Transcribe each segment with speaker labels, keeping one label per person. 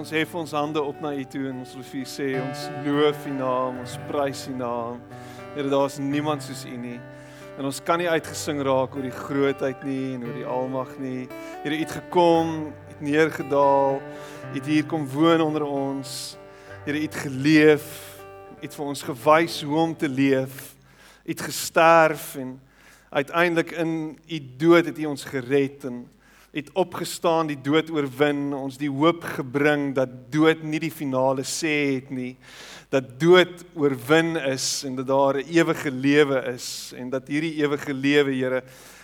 Speaker 1: Ons hef ons hande op na U toe en ons wil vir U sê ons loof U naam, ons prys U naam. Here, daar's niemand soos U nie. En ons kan nie uitgesing raak oor die grootheid nie en oor die almag nie. Here, U het gekom, U het neergedaal, U het hier kom woon onder ons. Here, U het geleef, U het vir ons gewys hoe om te leef. U het gesterf en uiteindelik in U dood het U ons gered en het opgestaan, die dood oorwin, ons die hoop gebring dat dood nie die finale sê het nie, dat dood oorwin is en dat daar 'n ewige lewe is en dat hierdie ewige lewe, Here,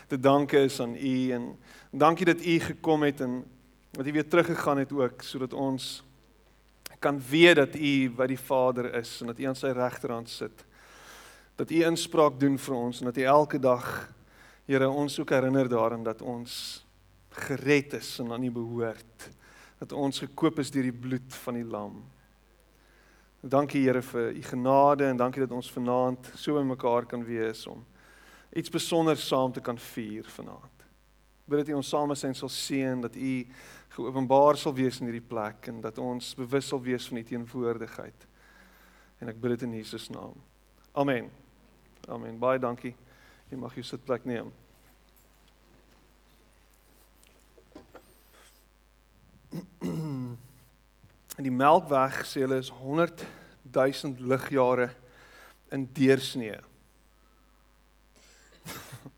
Speaker 1: te danke is aan U en dankie dat U gekom het en dat U weer teruggegaan het ook sodat ons kan weet dat U by die Vader is en dat U aan sy regterhand sit. Dat U inspraak doen vir ons en dat U elke dag Here ons ook herinner daaraan dat ons gered is en aan U behoort. Dat ons gekoop is deur die bloed van die lam. Dankie Here vir U genade en dankie dat ons vanaand so by mekaar kan wees om iets spesiaals saam te kan vier vanaand. Bid dat U ons saam sien sal seën dat U geopenbaar sal wees in hierdie plek en dat ons bewus sal wees van U teenwoordigheid. En ek bid dit in Jesus naam. Amen. Amen. Baie dankie. Jy mag jou sitplek neem. Die Melkweg sê hulle is 100 000 ligjare in deursnee.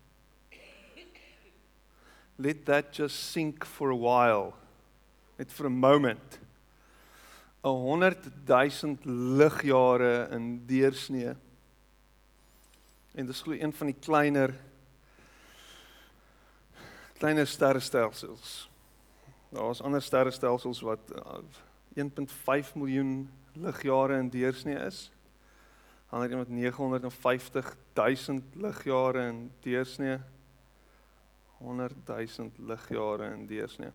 Speaker 1: Let that just sink for a while. Net vir 'n moment. 'n 100 000 ligjare in deursnee. En dis glo een van die kleiner kleiner sterrestelsels. Daar's ander sterrestelsels wat 1.5 miljoen ligjare in deursnee is. Ander een wat 950 000 ligjare in deursnee. 100 000 ligjare in deursnee.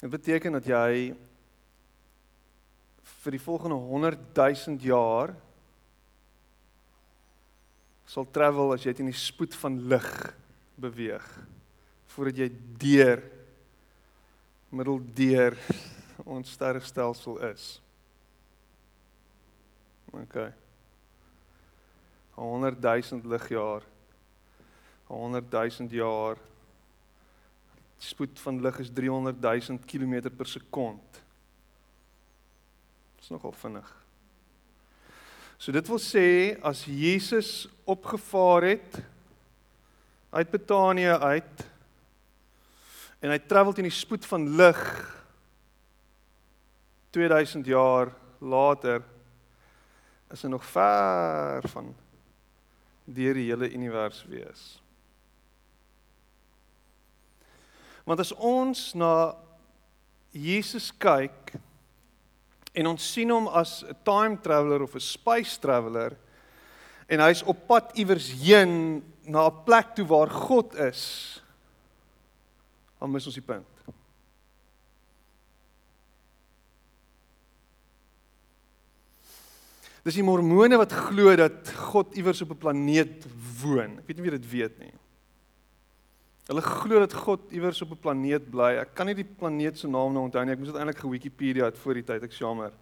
Speaker 1: Dit beteken dat jy vir die volgende 100 000 jaar sal travel as jy teen die spoed van lig beweeg voordat jy deur middel deur ons sterrestelsel is. OK. 100 000 ligjaar. 100 000 jaar. Die spoed van lig is 300 000 km per sekond. Dit is nogal vinnig. So dit wil sê as Jesus opgevaar het uit Betanië uit en hy travel teen die spoed van lig 2000 jaar later is hy nog ver van deur die hele univers wees. Want as ons na Jesus kyk en ons sien hom as 'n time traveler of 'n space traveler en hy's op pad iewers heen na 'n plek toe waar God is, dan mis ons die punt. Dis die mormone wat glo dat God iewers op 'n planeet woon. Ek weet nie wie dit weet nie. Hulle glo dat God iewers op 'n planeet bly. Ek kan nie die planeet se naam nou onthou nie. Ek moes dit eintlik ge-Wikipedia het voor die tyd, ek jammer.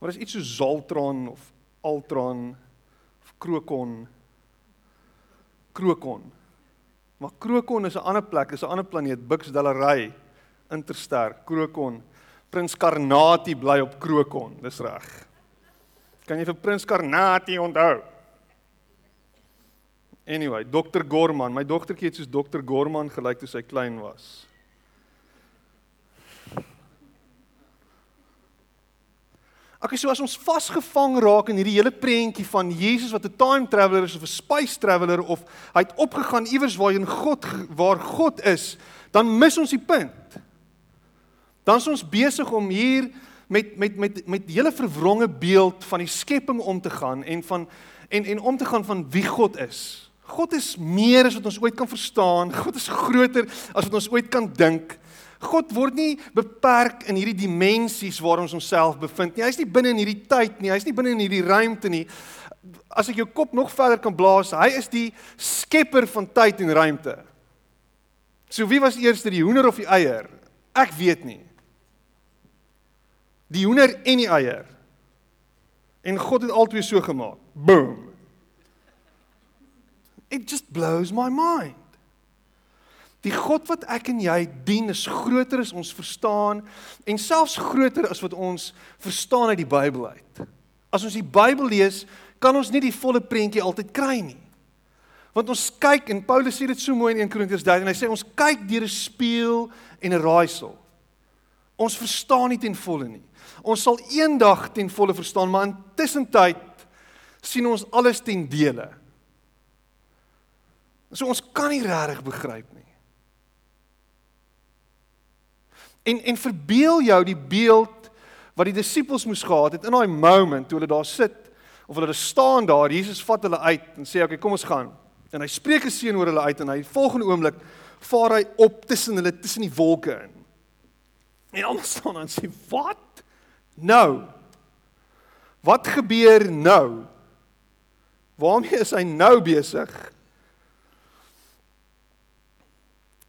Speaker 1: Maar dis iets so Zaltron of Altron of Krokon. Krokon. Maar Krokon is 'n ander plek, is 'n ander planeet, Buxdallery, Interster, Krokon. Prins Karnati bly op Krokon, dis reg. Kan jy vir Prins Karnati onthou? Anyway, Dr Gorman, my dogtertjie het soos Dr Gorman gelyk toe sy klein was. Ek sê so as ons vasgevang raak in hierdie hele prentjie van Jesus wat 'n time traveler is of 'n space traveler of hy het opgegaan iewers waarheen God waar God is, dan mis ons die punt. Dan is ons besig om hier met met met met die hele verwronge beeld van die skepping om te gaan en van en en om te gaan van wie God is. God is meer as wat ons ooit kan verstaan. God is groter as wat ons ooit kan dink. God word nie beperk in hierdie dimensies waar ons onsself bevind nie. Hy's nie binne in hierdie tyd nie. Hy's nie binne in hierdie ruimte nie. As ek jou kop nog verder kan blaas, hy is die skepper van tyd en ruimte. So wie was eers die hoender of die eier? Ek weet nie. Die hoender en die eier. En God het albei so gemaak. Boom. It just blows my mind. Die God wat ek en jy dien is groter as ons verstaan en selfs groter as wat ons verstaan uit die Bybel uit. As ons die Bybel lees, kan ons nie die volle prentjie altyd kry nie. Want ons kyk en Paulus sê dit so mooi in 1 Korintiërs 13 en hy sê ons kyk deur 'n spieël en 'n raaisel. Ons verstaan nie ten volle nie. Ons sal eendag ten volle verstaan, maar intussen tyd sien ons alles ten dele. So ons kan nie regtig begryp nie. En en verbeel jou die beeld wat die disippels moes gehad het in daai moment toe hulle daar sit of hulle staan daar, Jesus vat hulle uit en sê okay, kom ons gaan. En hy spreek 'n seën oor hulle uit en hy volgende oomblik vaar hy op tussen hulle tussen die wolke in. En almal staan en sê, "Wat? Nou? Wat gebeur nou? Waarmee is hy nou besig?"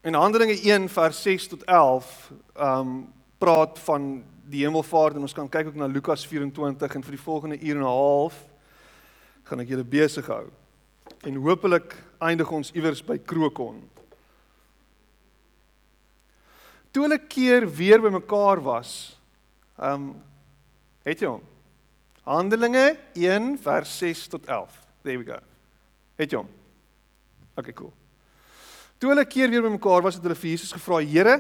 Speaker 1: In Handelinge 1 vers 6 tot 11, ehm um, praat van die hemelvaart en ons kan kyk ook na Lukas 24 en vir die volgende uur en 'n half gaan ek julle besig hou. En hopelik eindig ons iewers by Krokon. Toe hulle keer weer bymekaar was, ehm um, het jy hom? Handelinge 1 vers 6 tot 11. There we go. Het jy hom? Okay, cool. Toe hulle keer weer bymekaar was, het hulle vir Jesus gevra: "Here,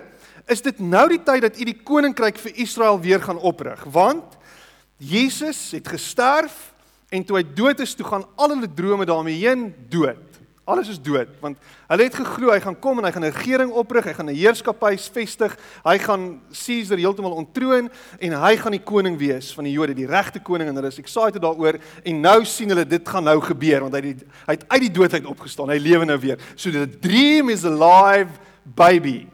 Speaker 1: is dit nou die tyd dat U die koninkryk vir Israel weer gaan oprig? Want Jesus het gesterf en toe hy dood is, toe gaan al hulle drome daarmee heen dood. Alles is dood want hulle het geglo hy gaan kom en hy gaan 'n regering oprig, hy gaan 'n heerskappy vestig, hy gaan Caesar heeltemal ontroon en hy gaan die koning wees van die Jode, die regte koning en hulle is excited daaroor en nou sien hulle dit gaan nou gebeur want hy het, hy het uit die dood uit opgestaan, hy lewe nou weer. So the dream is alive baby.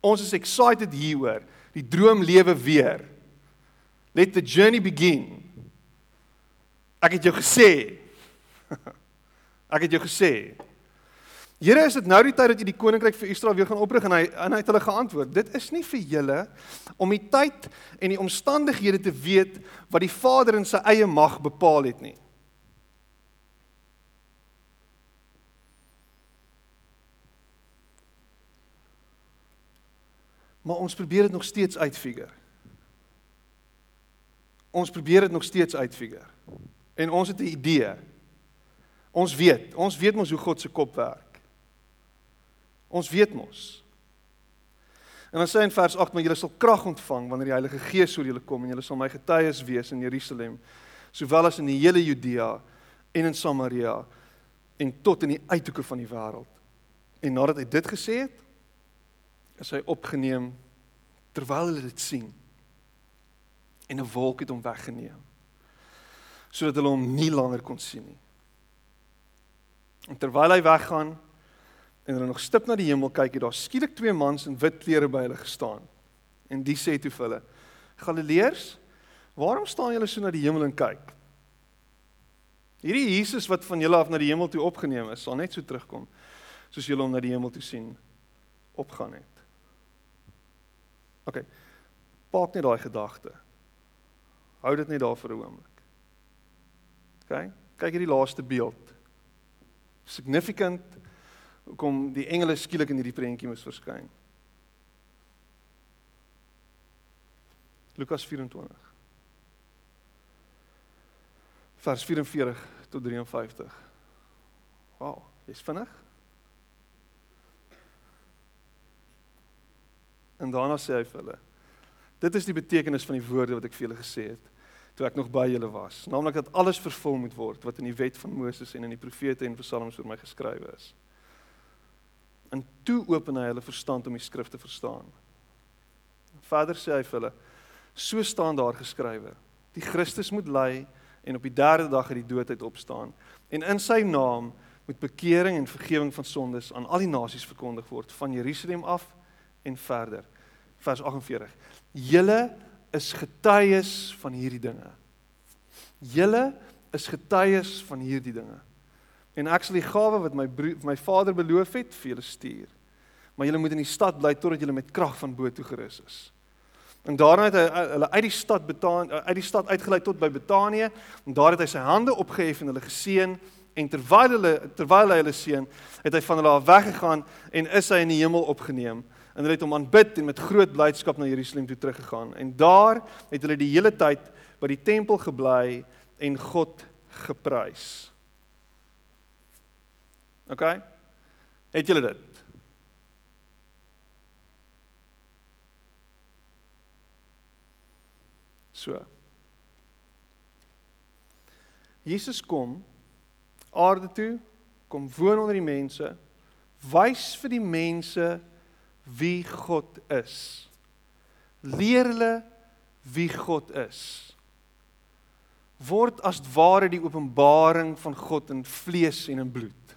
Speaker 1: Ons is excited hieroor. Die droom lewe weer. Let the journey begin. Ek het jou gesê Ek het jou gesê. Here, is dit nou die tyd dat jy die koninkryk vir Israel weer gaan oprig en hy en hy het hulle geantwoord. Dit is nie vir julle om die tyd en die omstandighede te weet wat die Vader in sy eie mag bepaal het nie. Maar ons probeer dit nog steeds uitfigure. Ons probeer dit nog steeds uitfigure. En ons het 'n idee Ons weet, ons weet mos hoe God se kop werk. Ons weet mos. En dan sê in vers 8: "Maar julle sal krag ontvang wanneer die Heilige Gees oor julle kom en julle sal my getuies wees in Jerusalem, sowel as in die hele Judea en in Samaria en tot in die uithoeke van die wêreld." En nadat hy dit gesê het, is hy opgeneem terwyl hulle dit sien. En 'n wolk het hom weggeneem sodat hulle hom nie langer kon sien nie. En terwyl hy weggaan en hulle nog stip na die hemel kyk, het daar skielik twee mans in wit klere by hulle gestaan. En die sê toe vir hulle: "Galileërs, waarom staan julle so na die hemel en kyk? Hierdie Jesus wat van julle af na die hemel toe opgeneem is, sal net so terugkom soos julle hom na die hemel toe sien opgaan het." OK. Paak net daai gedagte. Hou dit net daar vir 'n oomblik. OK? Kyk hierdie laaste beeld significant kom die engele skielik in hierdie prentjie moes verskyn. Lukas 24. Vers 44 tot 53. Wow, dis vinnig. En daarna sê hy vir hulle: Dit is die betekenis van die woorde wat ek vir julle gesê het toe ek nog by julle was, naamlik dat alles vervul moet word wat in die wet van Moses en in die profete en psalms oor my geskrywe is. En toe open hy hulle verstand om die skrif te verstaan. Verder sê hy vir hulle: So staan daar geskrywe: Die Christus moet ly en op die derde dag uit die dood uit opstaan en in sy naam moet bekering en vergifnis van sondes aan al die nasies verkondig word van Jerusalem af en verder. Vers 48. Julle is getuies van hierdie dinge. Julle is getuies van hierdie dinge. En ek sal die gawe wat my broer, my vader beloof het vir julle stuur. Maar julle moet in die stad bly totdat julle met krag van bo toe gerus is. En daarna het hy hulle uit die stad Betanië uit die stad uitgelei tot by Betanië en daar het hy sy hande opgehef en hulle geseën en terwyl hulle terwyl hy hulle seën, het hy van hulle af weggegaan en is hy in die hemel opgeneem. En hulle het hom aanbid en met groot blydskap na Jerusalem toe teruggegaan. En daar het hulle die hele tyd by die tempel gebly en God geprys. OK? Het julle dit? So. Jesus kom aarde toe, kom woon onder die mense, wys vir die mense wie God is. Leer hulle wie God is. Word as ware die openbaring van God in vlees en in bloed.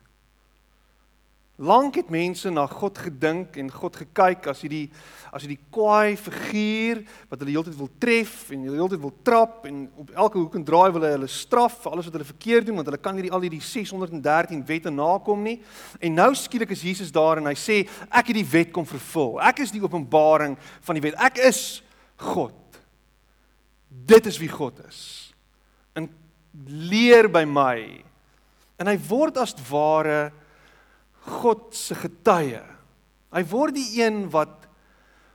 Speaker 1: Lank het mense na God gedink en God gekyk as hierdie as hierdie kwaai figuur wat hulle heeltyd wil tref en hulle heeltyd wil trap en op elke hoek en draai wil hy hulle straf vir alles wat hulle verkeerd doen want hulle kan hierdie al hierdie 613 wette nakom nie. En nou skielik is Jesus daar en hy sê ek het die wet kom vervul. Ek is die openbaring van die wet. Ek is God. Dit is wie God is. En leer by my. En hy word as ware God se getuie. Hy word die een wat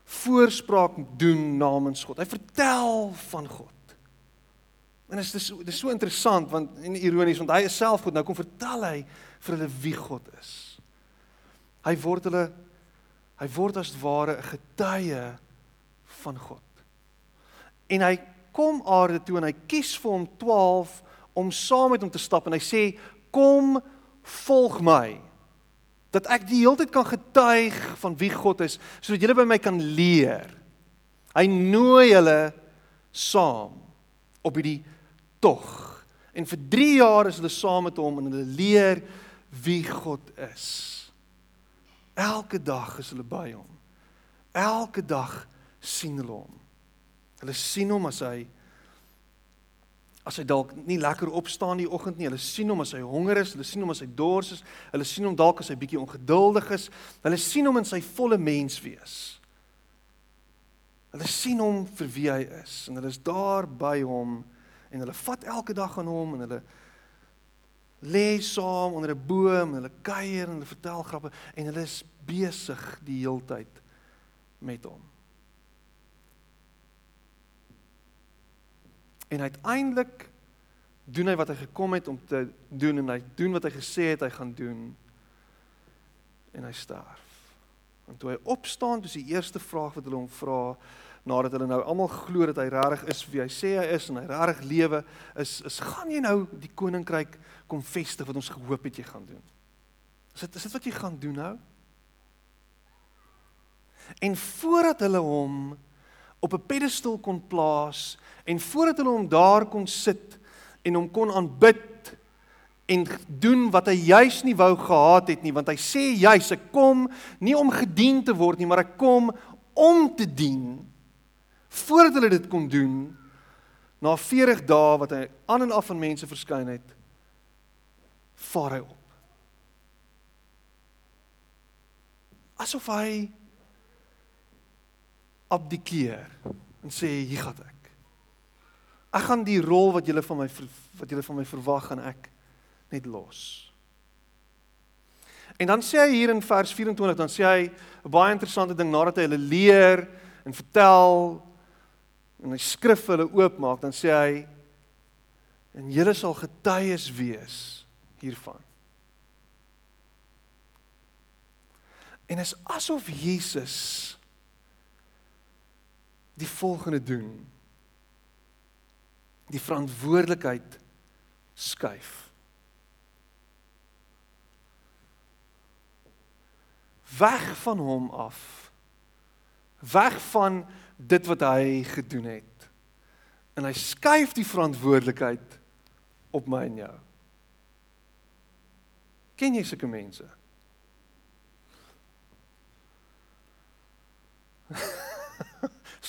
Speaker 1: voorspraak doen namens God. Hy vertel van God. En dit is dit is so interessant want en ironies want hy is self God. Nou kom vertel hy vir hulle wie God is. Hy word hulle hy word as ware 'n getuie van God. En hy kom aarde toe en hy kies vir hom 12 om saam met hom te stap en hy sê kom volg my dat ek die hele tyd kan getuig van wie God is sodat julle by my kan leer. Hy nooi julle saam op hierdie tog. En vir 3 jaar is hulle saam met hom en hulle leer wie God is. Elke dag is hulle by hom. Elke dag sien hulle hom. Hulle sien hom as hy as hy dalk nie lekker opstaan die oggend nie. Hulle sien hom as hy honger is, hulle sien hom as hy dors is, hulle sien hom dalk as hy bietjie ongeduldig is. Hulle sien hom in sy volle menswees. Hulle sien hom vir wie hy is en hulle is daar by hom en hulle vat elke dag aan hom en hulle lê saam onder 'n boom en hulle kuier en hulle vertel grappe en hulle is besig die heeltyd met hom. En uiteindelik doen hy wat hy gekom het om te doen en hy doen wat hy gesê het hy gaan doen. En hy sterf. En toe hy opstaan, dis die eerste vraag wat hulle hom vra nadat hulle nou almal glo dat hy regtig is wie hy sê hy is en hy regtig lewe is is gaan jy nou die koninkryk kom vestig wat ons gehoop het jy gaan doen. Is dit is dit wat jy gaan doen nou? En voordat hulle hom op 'n pedestal kon plaas en voordat hulle hom daar kon sit en hom kon aanbid en doen wat hy juis nie wou gehad het nie want hy sê juis ek kom nie om gedien te word nie maar ek kom om te dien voordat hulle dit kon doen na 40 dae wat hy aan en af van mense verskyn het vaar hy op. Asof hy abdikeer en sê hier gaan ek Ek gaan die rol wat julle van my wat julle van my verwag gaan ek net los. En dan sê hy hier in vers 24 dan sê hy 'n baie interessante ding nadat hy hulle leer en vertel en hy skrif hulle oopmaak dan sê hy en julle sal getuies wees hiervan. En is asof Jesus die volgende doen die verantwoordelikheid skuif. Weg van hom af. Weg van dit wat hy gedoen het. En hy skuif die verantwoordelikheid op my en jou. Ken jy sulke mense?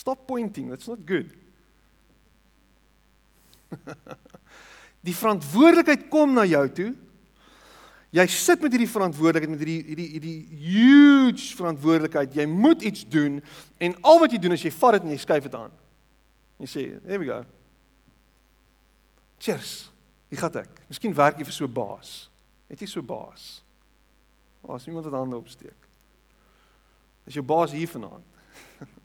Speaker 1: Stop pointing, that's not good. Die verantwoordelikheid kom na jou toe.
Speaker 2: Jy sit met hierdie verantwoordelikheid met hierdie hierdie hierdie huge verantwoordelikheid. Jy moet iets doen en al wat jy doen is jy vat dit en jy skuif dit aan. Jy sê, "There we go." Cheers. Wie gaan ek? Miskien werk jy vir so 'n baas. Het jy so 'n baas? As iemand wat hande opsteek. Is jou baas hier vanaand?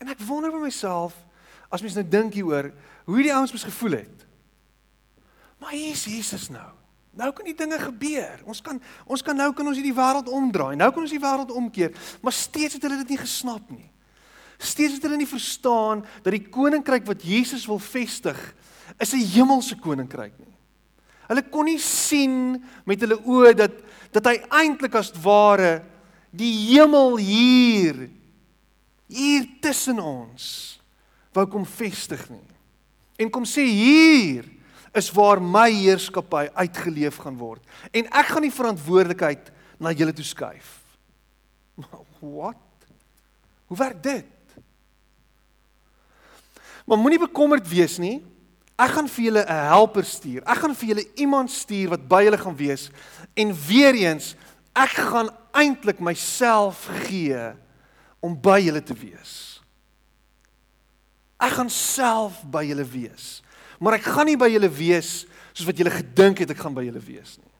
Speaker 2: en ek wonder by myself as mens nou dink hieroor, hoe die ouens mos gevoel het. Maar hier is Jesus nou. Nou kan die dinge gebeur. Ons kan ons kan nou kan ons hierdie wêreld omdraai. Nou kan ons die wêreld omkeer, maar steeds het hulle dit nie gesnap nie. Steeds het hulle nie verstaan dat die koninkryk wat Jesus wil vestig is 'n hemelse koninkryk nie. Hulle kon nie sien met hulle oë dat dat hy eintlik as ware die hemel hier hier tussen ons wou kom vestig nie. En kom sê hier is waar my heerskappy uitgeleef gaan word en ek gaan die verantwoordelikheid na julle toe skuif. Wat? Hoe werk dit? Maar moenie bekommerd wees nie. Ek gaan vir julle 'n helper stuur. Ek gaan vir julle iemand stuur wat by julle gaan wees en weer eens ek gaan eintlik myself gee om by julle te wees. Ek gaan self by julle wees. Maar ek gaan nie by julle wees soos wat julle gedink het ek gaan by julle wees nie.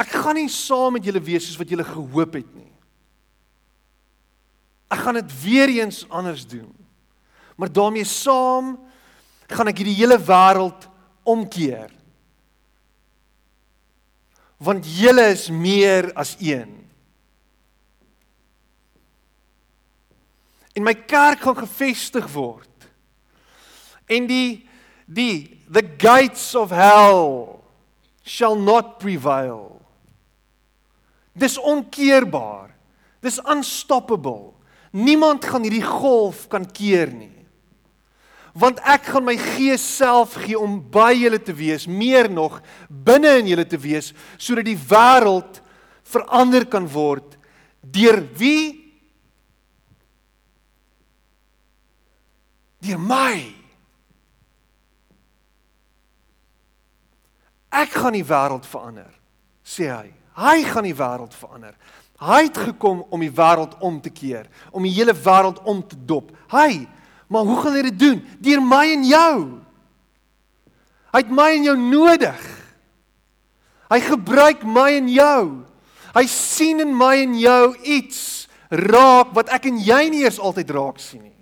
Speaker 2: Ek gaan nie saam met julle wees soos wat julle gehoop het nie. Ek gaan dit weer eens anders doen. Maar daarmee saam gaan ek hierdie hele wêreld omkeer. Want julle is meer as een. En my kerk gaan gevestig word. En die die the gates of hell shall not prevail. Dis onkeerbaar. Dis unstoppable. Niemand gaan hierdie golf kan keer nie. Want ek gaan my gees self gee om by julle te wees, meer nog binne in julle te wees sodat die wêreld verander kan word deur wie deur my. Ek gaan die wêreld verander, sê hy. Hy gaan die wêreld verander. Hy het gekom om die wêreld om te keer, om die hele wêreld om te dop. Hy, maar hoe gaan hy dit doen? Deur my en jou. Hy het my en jou nodig. Hy gebruik my en jou. Hy sien in my en jou iets raak wat ek en jy nie eers altyd raak sien nie.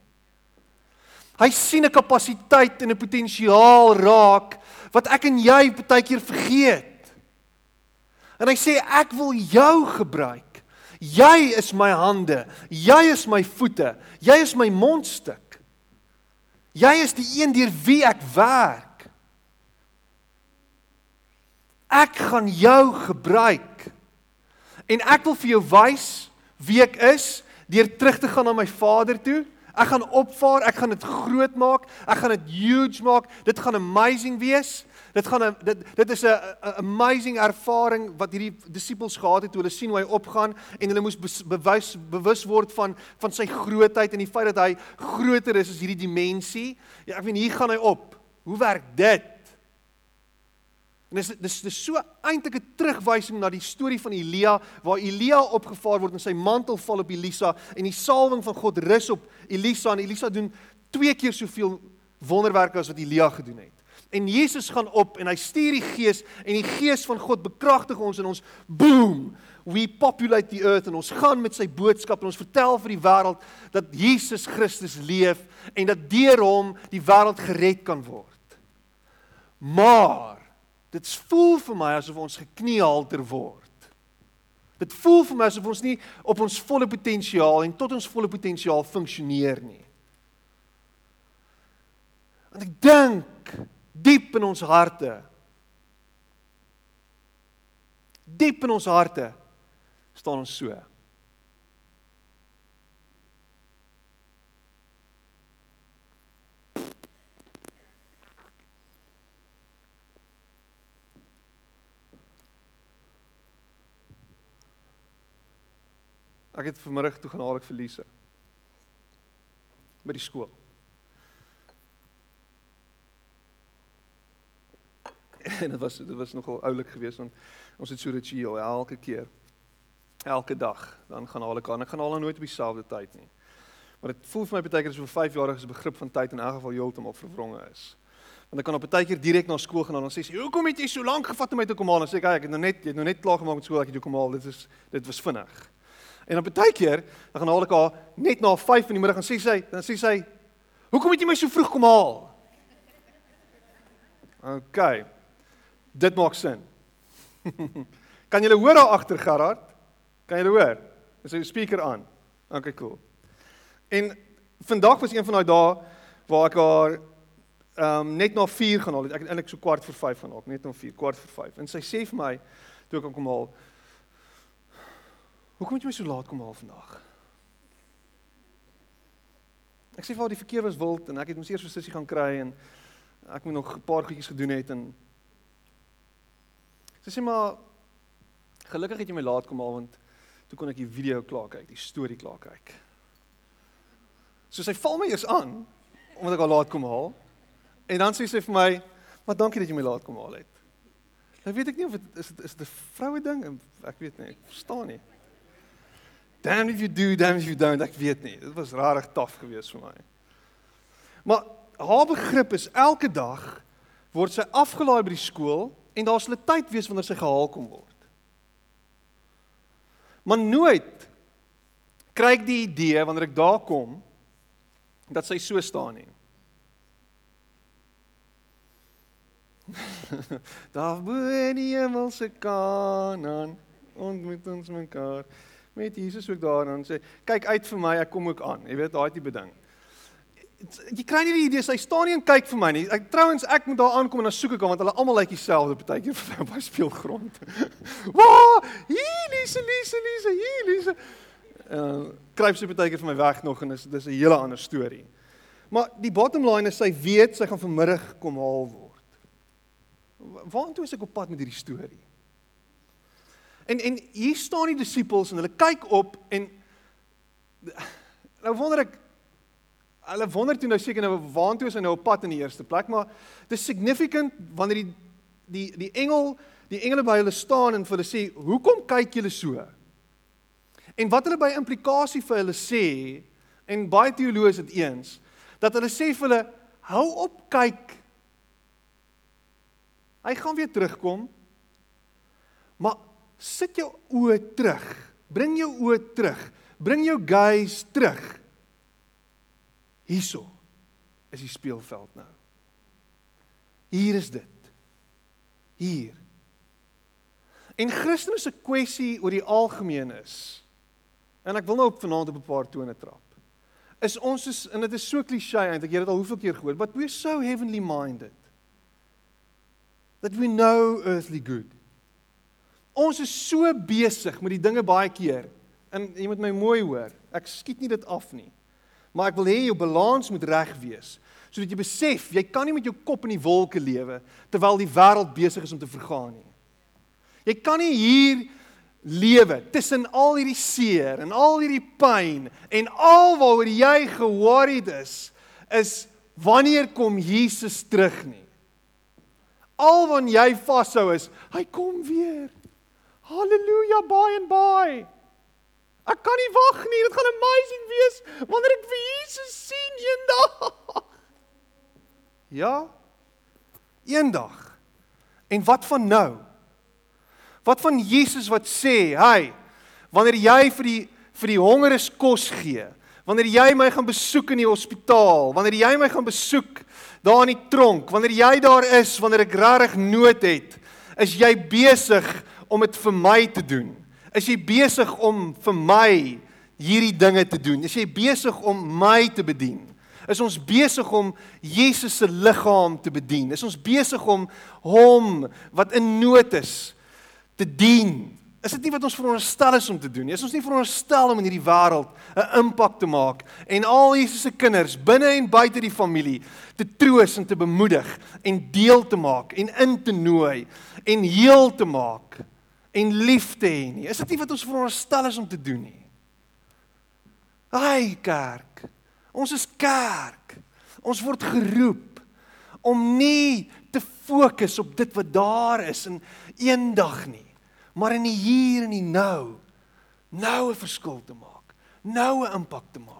Speaker 2: Hy sien 'n kapasiteit en 'n potensiaal raak wat ek en jy baie keer vergeet. En hy sê ek wil jou gebruik. Jy is my hande, jy is my voete, jy is my mondstuk. Jy is die een deur wie ek werk. Ek gaan jou gebruik. En ek wil vir jou wys wie ek is deur terug te gaan na my Vader toe Ek gaan opvaar, ek gaan dit groot maak, ek gaan dit huge maak. Dit gaan amazing wees. Dit gaan 'n dit dit is 'n amazing ervaring wat hierdie disippels gehad het toe hulle sien hoe hy opgaan en hulle moes bewys bewus word van van sy grootheid en die feit dat hy groter is as hierdie dimensie. Ja, ek weet hier gaan hy op. Hoe werk dit? En dis dis dis so eintlik 'n terugwysing na die storie van Elia waar Elia opgevaar word en sy mantel val op Elisa en die salwing van God rus op Elisa en Elisa doen twee keer soveel wonderwerke as wat Elia gedoen het. En Jesus gaan op en hy stuur die Gees en die Gees van God bekragtig ons en ons boom we populate the earth en ons gaan met sy boodskap en ons vertel vir die wêreld dat Jesus Christus leef en dat deur hom die wêreld gered kan word. Maar Dit voel vir my asof ons gekniehalter word. Dit voel vir my asof ons nie op ons volle potensiaal en tot ons volle potensiaal funksioneer nie. En ek dink diep in ons harte diep in ons harte staan ons so. Ek het vanmiddag toe gaan haal ek verliese. by die skool.
Speaker 1: En dit was dit was nogal oulik geweest want ons het so ritueel elke keer elke dag dan gaan haal ek aan. Ek gaan haal nooit op dieselfde tyd nie. Maar dit voel vir my baie keer asof 'n 5-jarige se begrip van tyd in elk geval heeltemal verwronge is. Want ek kan op 'n tydjie direk na skool gaan en dan sê sy, "Hoekom het jy so lank gevat om my te kom haal?" En sê ek, "Ek het nou net jy het nou net klaar gemaak met skool, ek het jou kom haal. Dit is dit was vinnig." En op 'n tydjie dan gaan haal ek haar net na 5 in die middag en sê sy, dan sê sy, "Hoekom het jy my so vroeg kom haal?" OK. Dit maak sin. kan jy hoor daar agter Gerard? Kan jy hoor? Is die speaker aan? OK, cool. En vandag was een van daai dae waar ek haar ehm um, net na 4 gaan haal het. Ek het eintlik so kwart voor 5 gaan haal, net na 4, kwart voor 5. En sy sê vir my toe ek hom kom haal, "Hoekom het jy my so laat kom haal vandag?" Ek sê vir haar die verkeer was wild en ek het mos eers vir sussie gaan kry en ek moet nog 'n paar goedjies gedoen het en sy sê maar gelukkig het jy my laat kom haal want toe kon ek die video klaar kyk, die storie klaar kyk. So sy val my eers aan omdat ek al laat kom haal. En dan sê sy vir my, "Maar dankie dat jy my laat kom haal het." Nou weet ek nie of dit is dit is 'n vroue ding, ek weet nie, ek verstaan nie. Damn if you do, damn if you don't, ek weet nie. Dit was rarig taaf geweest vir my. Maar haar begrip is elke dag word sy afgelaai by die skool en daar sal 'n tyd wees wanneer sy gehaal kom word. Maar nooit kry ek die idee wanneer ek daar kom dat sy so staan nie. Daar bo in die hemelse Kanaan ontmoet ons mekaar met Jesus ook daar en sê kyk uit vir my ek kom ook aan. Jy weet daai tipe ding. Jy kry nie die idee sy staan nie en kyk vir my nie. Ek trouens ek moet daar aankom en dan soek ek hom want hulle almal lyk dieselfde partykeer vir op die speelgrond. Wa hier Lise Lise Lise hier Lise. Uh, kruip sy partykeer vir my weg nog en dis dis 'n hele ander storie. Maar die bottom line is sy weet sy gaan vanmiddag kom haal word. Waartoe is ek op pad met hierdie storie? En en hier staan die disippels en hulle kyk op en nou wonder ek hulle wonder toe nou seker nou waartoe is hy nou op pad in die eerste plek, maar dis significant wanneer die die die engel die engele by hulle staan en vir hulle sê, "Hoekom kyk julle so?" En wat hulle by implikasie vir hulle sê en baie teoloë is dit eens dat hulle sê vir hulle, "Hou op kyk Hy gaan weer terugkom. Maar sit jou oë terug. Bring jou oë terug. Bring jou gaze terug. Hierso is die speelveld nou. Hier is dit. Hier. En Christus se kwessie oor die algemeen is. En ek wil nou op vanaand op 'n paar tone trap. Is ons is en dit is so klise eintlik, jy het dit al hoeveel keer gehoor, but we're so heavenly minded that we know earthly good. Ons is so besig met die dinge baie keer. En jy moet my mooi hoor. Ek skiet nie dit af nie. Maar ek wil hê jou balans moet reg wees sodat jy besef jy kan nie met jou kop in die wolke lewe terwyl die wêreld besig is om te vergaan nie. Jy kan nie hier lewe tussen al hierdie seer en al hierdie pyn en al waaroor jy ge-worried is is wanneer kom Jesus terug nie. Al wat jy vashou is, hy kom weer. Halleluja, baie en baie. Ek kan nie wag nie, dit gaan amazing wees wanneer ek vir Jesus sien eendag. Ja. Eendag. En wat van nou? Wat van Jesus wat sê, "Hy, wanneer jy vir die vir die hongeres kos gee, wanneer jy my gaan besoek in die hospitaal, wanneer jy my gaan besoek daar in die tronk, wanneer jy daar is, wanneer ek regtig nood het, is jy besig om dit vir my te doen? Is jy besig om vir my hierdie dinge te doen? Is jy besig om my te bedien? Is ons besig om Jesus se liggaam te bedien? Is ons besig om hom wat in nood is te dien? Is dit nie wat ons veronderstel is om te doen nie? Is ons nie veronderstel om in hierdie wêreld 'n impak te maak en al Jesus se kinders binne en buite die familie te troos en te bemoedig en deel te maak en in te nooi en heel te maak en lief te hê nie? Is dit nie wat ons veronderstel is om te doen nie? Ai kerk. Ons is kerk. Ons word geroep om nie te
Speaker 2: fokus op dit wat daar is in eendag nie, maar in die hier en die nou. Nou 'n verskil te maak. Nou 'n impak te maak.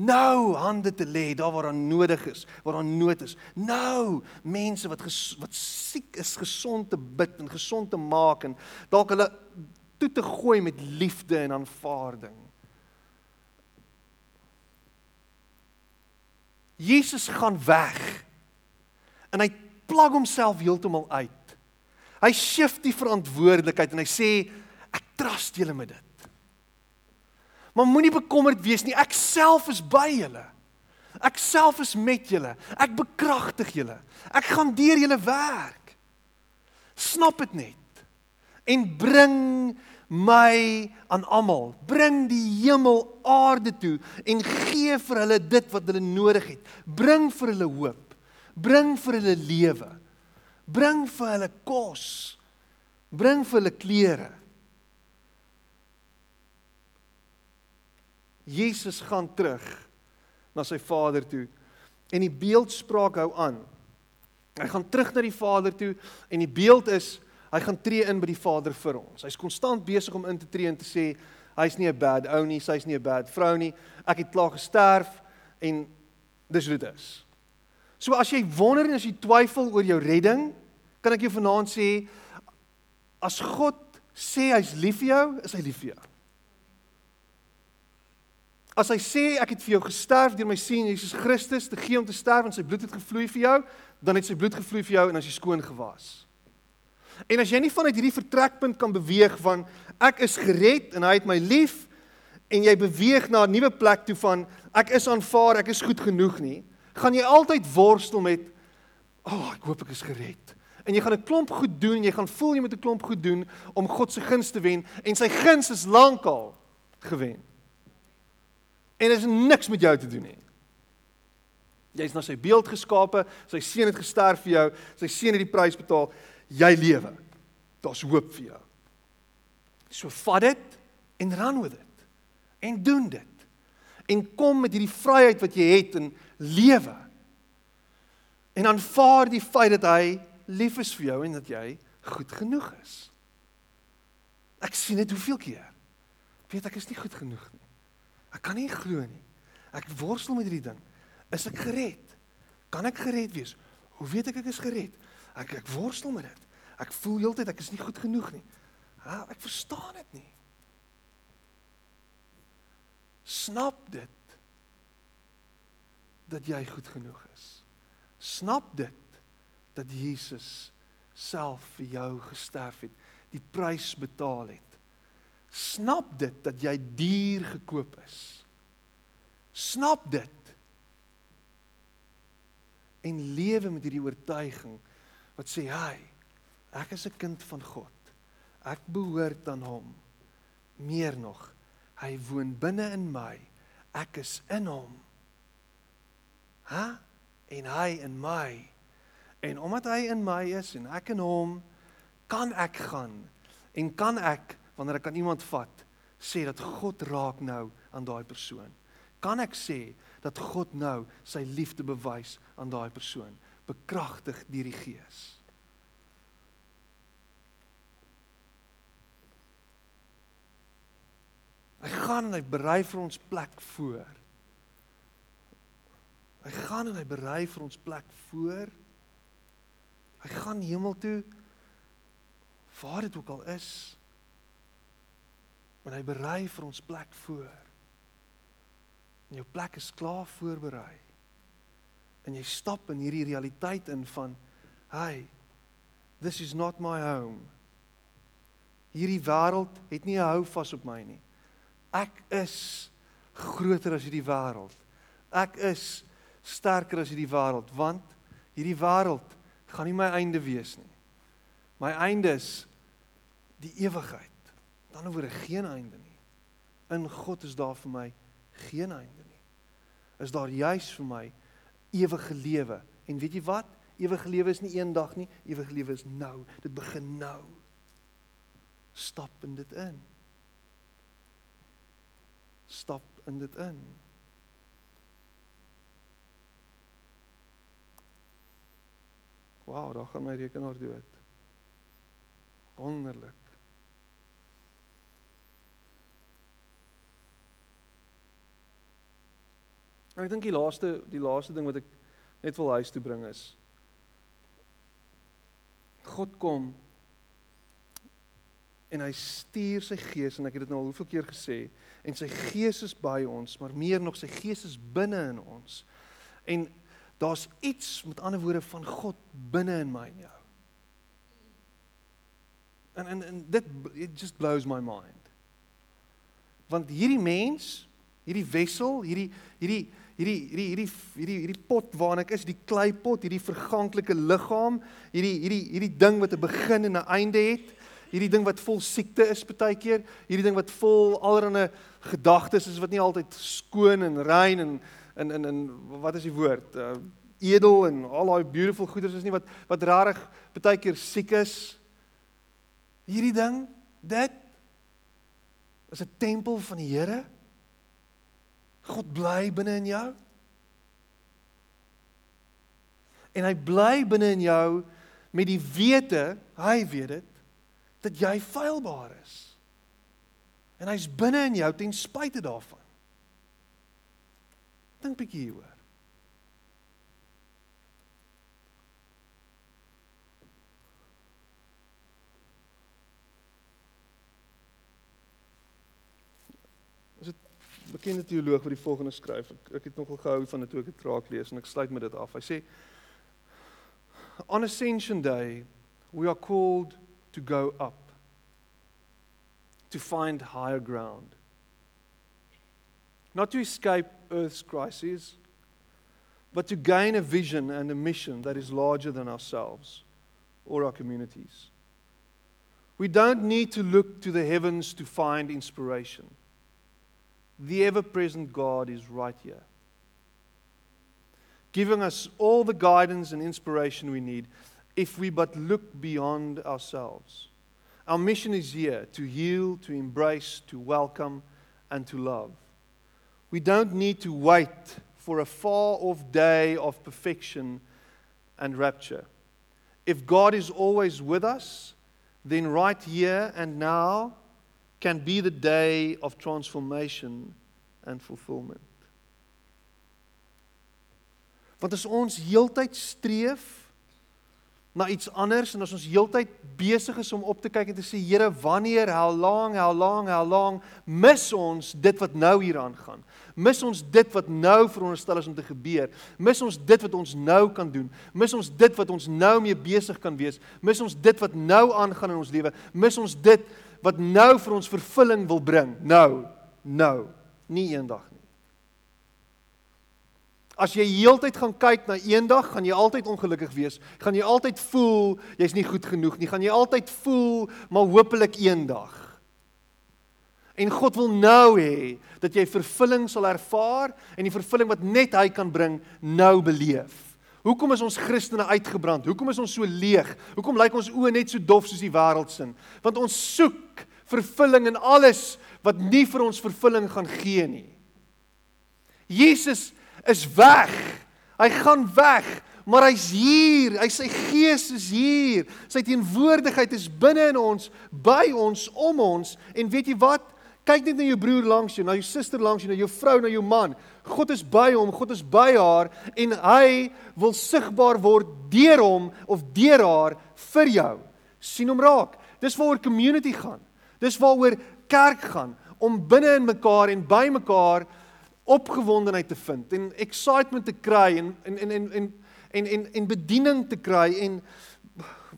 Speaker 2: Nou hande te lê daar waar daar nodig is, waar daar nood is. Nou mense wat ges, wat siek is gesond te bid en gesond te maak en dalk hulle toe te gooi met liefde en aanvaarding. Jesus gaan weg. En hy plag homself heeltemal uit. Hy shift die verantwoordelikheid en hy sê ek trust julle met dit. Maar moenie bekommerd wees nie. Ek self is by julle. Ek self is met julle. Ek bekragtig julle. Ek gaan deur julle werk. Snap dit net. En bring my aan almal. Bring die hemel aarde toe en gee vir hulle dit wat hulle nodig het. Bring vir hulle hoop. Bring vir hulle lewe. Bring vir hulle kos. Bring vir hulle klere. Jesus gaan terug na sy Vader toe en die beeldspraak hou aan. Hy gaan terug na die Vader toe en die beeld is hy gaan tree in by die Vader vir ons. Hy's konstant besig om in te tree en te sê hy's nie 'n bad ou nie, sy's nie 'n bad vrou nie. Ek het klaar gesterf en dis hoe dit is. So as jy wonder en as jy twyfel oor jou redding, kan ek jou vanaand sê as God sê hy's lief vir jou, is hy lief vir jou. As hy sê ek het vir jou gesterf deur my seun Jesus Christus te gee om te sterf en sy bloed het gevloei vir jou, dan het sy bloed gevloei vir jou en as jy skoon gewas. En as jy nie vanuit hierdie vertrekpunt kan beweeg van ek is gered en hy het my lief en jy beweeg na 'n nuwe plek toe van ek is aanvaar, ek is goed genoeg nie, gaan jy altyd worstel met ag, oh, ek hoop ek is gered. En jy gaan 'n klomp goed doen en jy gaan voel jy moet 'n klomp goed doen om God se guns te wen en sy guns is lankal gewen. En dit is niks met jou te doen nie. Jy's na sy beeld geskape, sy seun het gesterf vir jou, sy seun het die prys betaal, jy lewe. Daar's hoop vir jou. So vat dit en run with it. En doen dit. En kom met hierdie vryheid wat jy het en lewe. En aanvaar die feit dat hy lief is vir jou en dat jy goed genoeg is. Ek sien dit hoeveel keer. Weet ek is nie goed genoeg nie. Ek kan nie glo nie. Ek worstel met hierdie ding. Is ek gered? Kan ek gered wees? Hoe weet ek ek is gered? Ek ek worstel met dit. Ek voel heeltyd ek is nie goed genoeg nie. Ha, ek verstaan dit nie. Snap dit dat jy goed genoeg is. Snap dit dat Jesus self vir jou gesterf het, die prys betaal het Snap dit dat jy duur gekoop is. Snap dit. En lewe met hierdie oortuiging wat sê, "Hy, ek is 'n kind van God. Ek behoort aan hom. Meer nog, hy woon binne in my. Ek is in hom." Ha? En hy in my. En omdat hy in my is en ek in hom, kan ek gaan en kan ek wanneer ek aan iemand vat, sê dat God raak nou aan daai persoon. Kan ek sê dat God nou sy liefde bewys aan daai persoon, bekragtig deur die Gees? Hy gaan en hy berei vir ons plek voor. Hy gaan en hy berei vir ons plek voor. Hy gaan hemel toe waar dit ook al is want hy berei vir ons plek voor. En jou plek is klaar voorberei. En jy stap in hierdie realiteit in van hey, this is not my home. Hierdie wêreld het nie 'n hou vas op my nie. Ek is groter as hierdie wêreld. Ek is sterker as hierdie wêreld want hierdie wêreld gaan nie my einde wees nie. My einde is die ewigheid dan oor geen einde nie. In God is daar vir my geen einde nie. Is daar juis vir my ewige lewe. En weet jy wat? Ewige lewe is nie eendag nie, ewige lewe is nou. Dit begin nou. Stap in dit in. Stap in dit in.
Speaker 1: Wow, daar gaan my rekenaar dood. Wonderlik. En ek dink die laaste die laaste ding wat ek net wil huis toe bring is God kom en hy stuur sy gees en ek het dit nou al hoeveel keer gesê en sy gees is by ons maar meer nog sy gees is binne in ons. En daar's iets met ander woorde van God binne in my en jou. En en, en dit it just blows my mind. Want hierdie mens hierdie wessel hierdie hierdie hierdie hierdie hierdie hierdie hierdie pot waarin ek is, die kleipot, hierdie verganklike liggaam, hierdie hierdie hierdie ding wat 'n begin en 'n einde het, hierdie ding wat vol siekte is baie keer, hierdie ding wat vol allerlei gedagtes is wat nie altyd skoon en rein en in in in wat is die woord? Uh, edel en al daai beautiful goeders is nie wat wat rarig baie keer siek is. Hierdie ding, dit is 'n tempel van die Here. God bly binne in jou. En hy bly binne in jou met die wete, hy weet dit, dat jy feilbaar is. En hy's binne in jou ten spyte daarvan. Dink bietjie hieroor. Bekende teoloog wat die volgende skryf. Ek, ek het nogal gehou van dit toe ek dit raak lees en ek sluit met dit af. Hy sê On ascension day we are called to go up to find higher ground. Not to escape earth's crises, but to gain a vision and a mission that is larger than ourselves or our communities. We don't need to look to the heavens to find inspiration. The ever present God is right here, giving us all the guidance and inspiration we need if we but look beyond ourselves. Our mission is here to heal, to embrace, to welcome, and to love. We don't need to wait for a far off day of perfection and rapture. If God is always with us, then right here and now, can be the day of transformation and fulfillment. Want as ons heeltyd streef na iets anders en as ons heeltyd besig is om op te kyk en te sê Here, wanneer, how long, how long, how long, mis ons dit wat nou hier aangaan. Mis ons dit wat nou veronderstel is om te gebeur. Mis ons dit wat ons nou kan doen. Mis ons dit wat ons nou mee besig kan wees. Mis ons dit wat nou aangaan in ons lewe. Mis ons dit wat nou vir ons vervulling wil bring. Nou, nou, nie eendag nie. As jy heeltyd gaan kyk na eendag, gaan jy altyd ongelukkig wees. Gaan jy altyd voel jy's nie goed genoeg nie. Gaan jy altyd voel maar hopelik eendag. En God wil nou hê dat jy vervulling sal ervaar en die vervulling wat net hy kan bring nou beleef. Hoekom is ons Christene uitgebrand? Hoekom is ons so leeg? Hoekom lyk ons oë net so dof soos die wêreld sin? Want ons soek vervulling in alles wat nie vir ons vervulling gaan gee nie. Jesus is weg. Hy gaan weg, maar hy's hier. Hy sy gees is hier. Sy teenwoordigheid is binne in ons, by ons, om ons. En weet jy wat? Kyk net na jou broer langs jou, na jou suster langs jou, na jou vrou, na jou man. God is by hom, God is by haar en hy wil sigbaar word deur hom of deur haar vir jou. sien hom raak. Dis waaroor community gaan. Dis waaroor kerk gaan om binne in mekaar en by mekaar opgewondenheid te vind en excitement te kry en en en en en en en, en bediening te kry en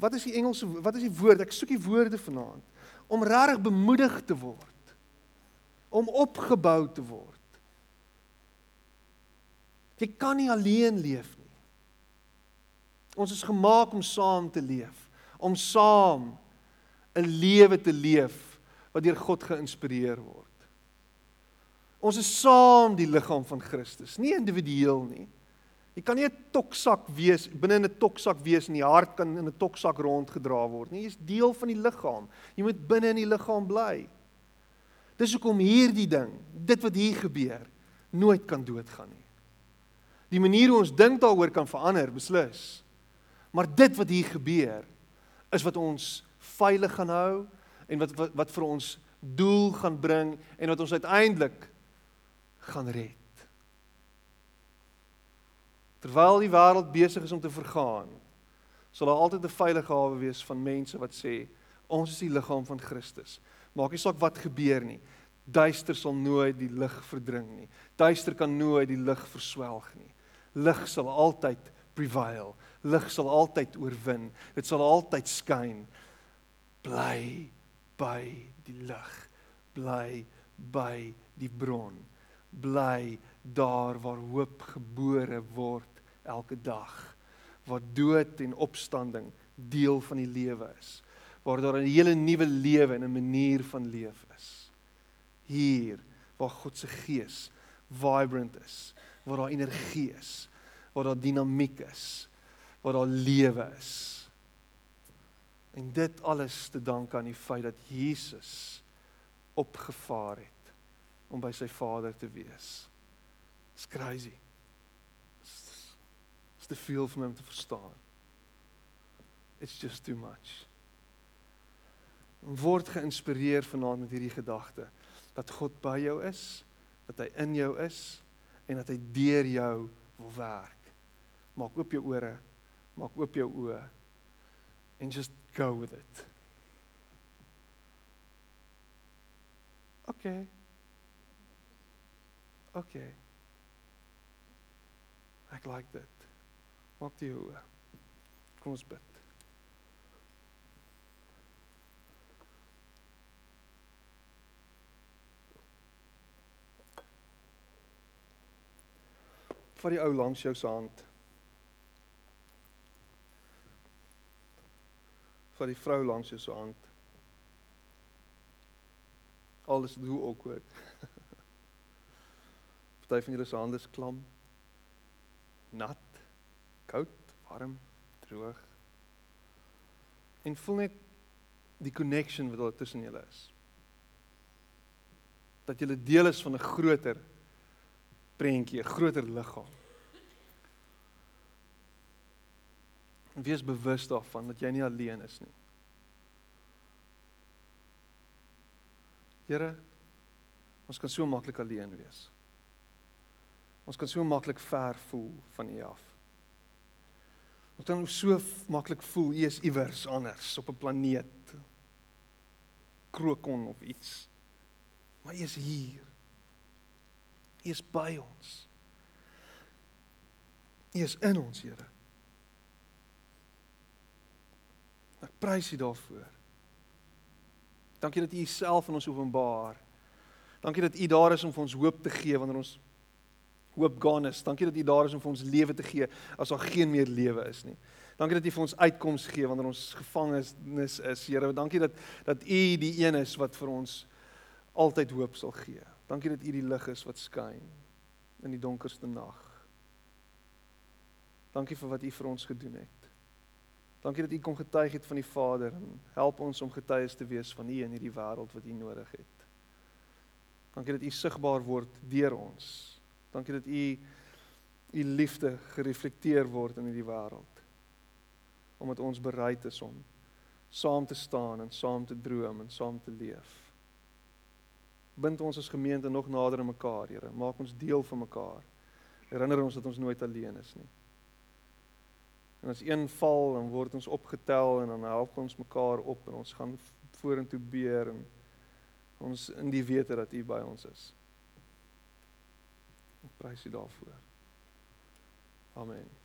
Speaker 1: wat is die Engelse wat is die woord? Ek soek die woorde vanaand om regtig bemoedig te word om opgebou te word. Jy kan nie alleen leef nie. Ons is gemaak om saam te leef, om saam 'n lewe te leef wat deur God geïnspireer word. Ons is saam die liggaam van Christus, nie individueel nie. Jy kan nie 'n toksak wees binne 'n toksak wees en die hart kan in 'n toksak rondgedra word nie. Jy's deel van die liggaam. Jy moet binne in die liggaam bly. Dis hoekom hierdie ding, dit wat hier gebeur, nooit kan doodgaan nie. Die manier hoe ons dink daaroor kan verander, beslis.
Speaker 2: Maar dit wat hier gebeur is wat ons veilig gaan hou en wat wat, wat vir ons doel gaan bring en wat ons uiteindelik gaan red. Terwyl die wêreld besig is om te vergaan, sal daar altyd 'n veilige hawe wees van mense wat sê ons is die liggaam van Christus. Maak nie saak wat gebeur nie. Duister sal nooit die lig verdring nie. Duister kan nooit die lig verswelg nie. Lig sal altyd prevail. Lig sal altyd oorwin. Dit sal altyd skyn. Bly by die lig. Bly by die bron. Bly daar waar hoop gebore word elke dag. Waar dood en opstanding deel van die lewe is. Waar daar 'n hele nuwe lewe en 'n manier van leef is. Hier waar God se gees vibrant is, waar daar energie is, waar daar dinamiek is, waar daar lewe is. En dit alles te danke aan die feit dat Jesus opgevaar het om by sy Vader te wees. It's crazy. It's the feel from him te verstaan. It's just too much. Word geïnspireer vanaand met hierdie gedagte dat God by jou is, dat hy in jou is en dat hy deur jou wil werk. Maak oop jou ore, maak oop jou oë and just go with it. Okay. Okay. Ek like dit. Maak die oë. Kom ons bid. Vat die ou langs jou se hand. Vat die vrou langs jou se hand. Alles hoe awkward. Party van julle se hande is klam. Nat, koud, warm, droog. En voel net die connection wat daar tussen julle is. Dat julle deel is van 'n groter prentjie, 'n groter liggaam. Wees bewus daarvan dat jy nie alleen is nie. Here, ons kan so maklik alleen wees. Ons kan so maklik ver voel van U af. Ons kan so maklik voel U is iewers anders op 'n planeet. Krokon of iets. Maar U is hier. U is by ons. U is in ons, Here. Ek prys U daarvoor. Dankie dat U Uself aan ons openbaar. Dankie dat U daar is om vir ons hoop te gee wanneer ons hoop gaan is. Dankie dat U daar is om vir ons lewe te gee as daar geen meer lewe is nie. Dankie dat U vir ons uitkoms gee wanneer ons gevangenes is, Here. Dankie dat dat U die een is wat vir ons altyd hoop sal gee. Dankie dat U die lig is wat skyn in die donkerste nag. Dankie vir wat U vir ons gedoen het. Dankie dat U kom getuig het van die Vader en help ons om getuies te wees van U in hierdie wêreld wat U nodig het. Dankie dat U sigbaar word deur ons. Dankie dat U U liefde gereflekteer word in hierdie wêreld. Omdat ons bereid is om saam te staan en saam te droom en saam te leef bind ons as gemeente nog nader aan mekaar, Here. Maak ons deel van mekaar. Herinner ons dat ons nooit alleen is nie. En as een val, dan word ons opgetel en dan help ons mekaar op en ons gaan vorentoe beer en ons in die wete dat U by ons is. Ek prys U daarvoor. Amen.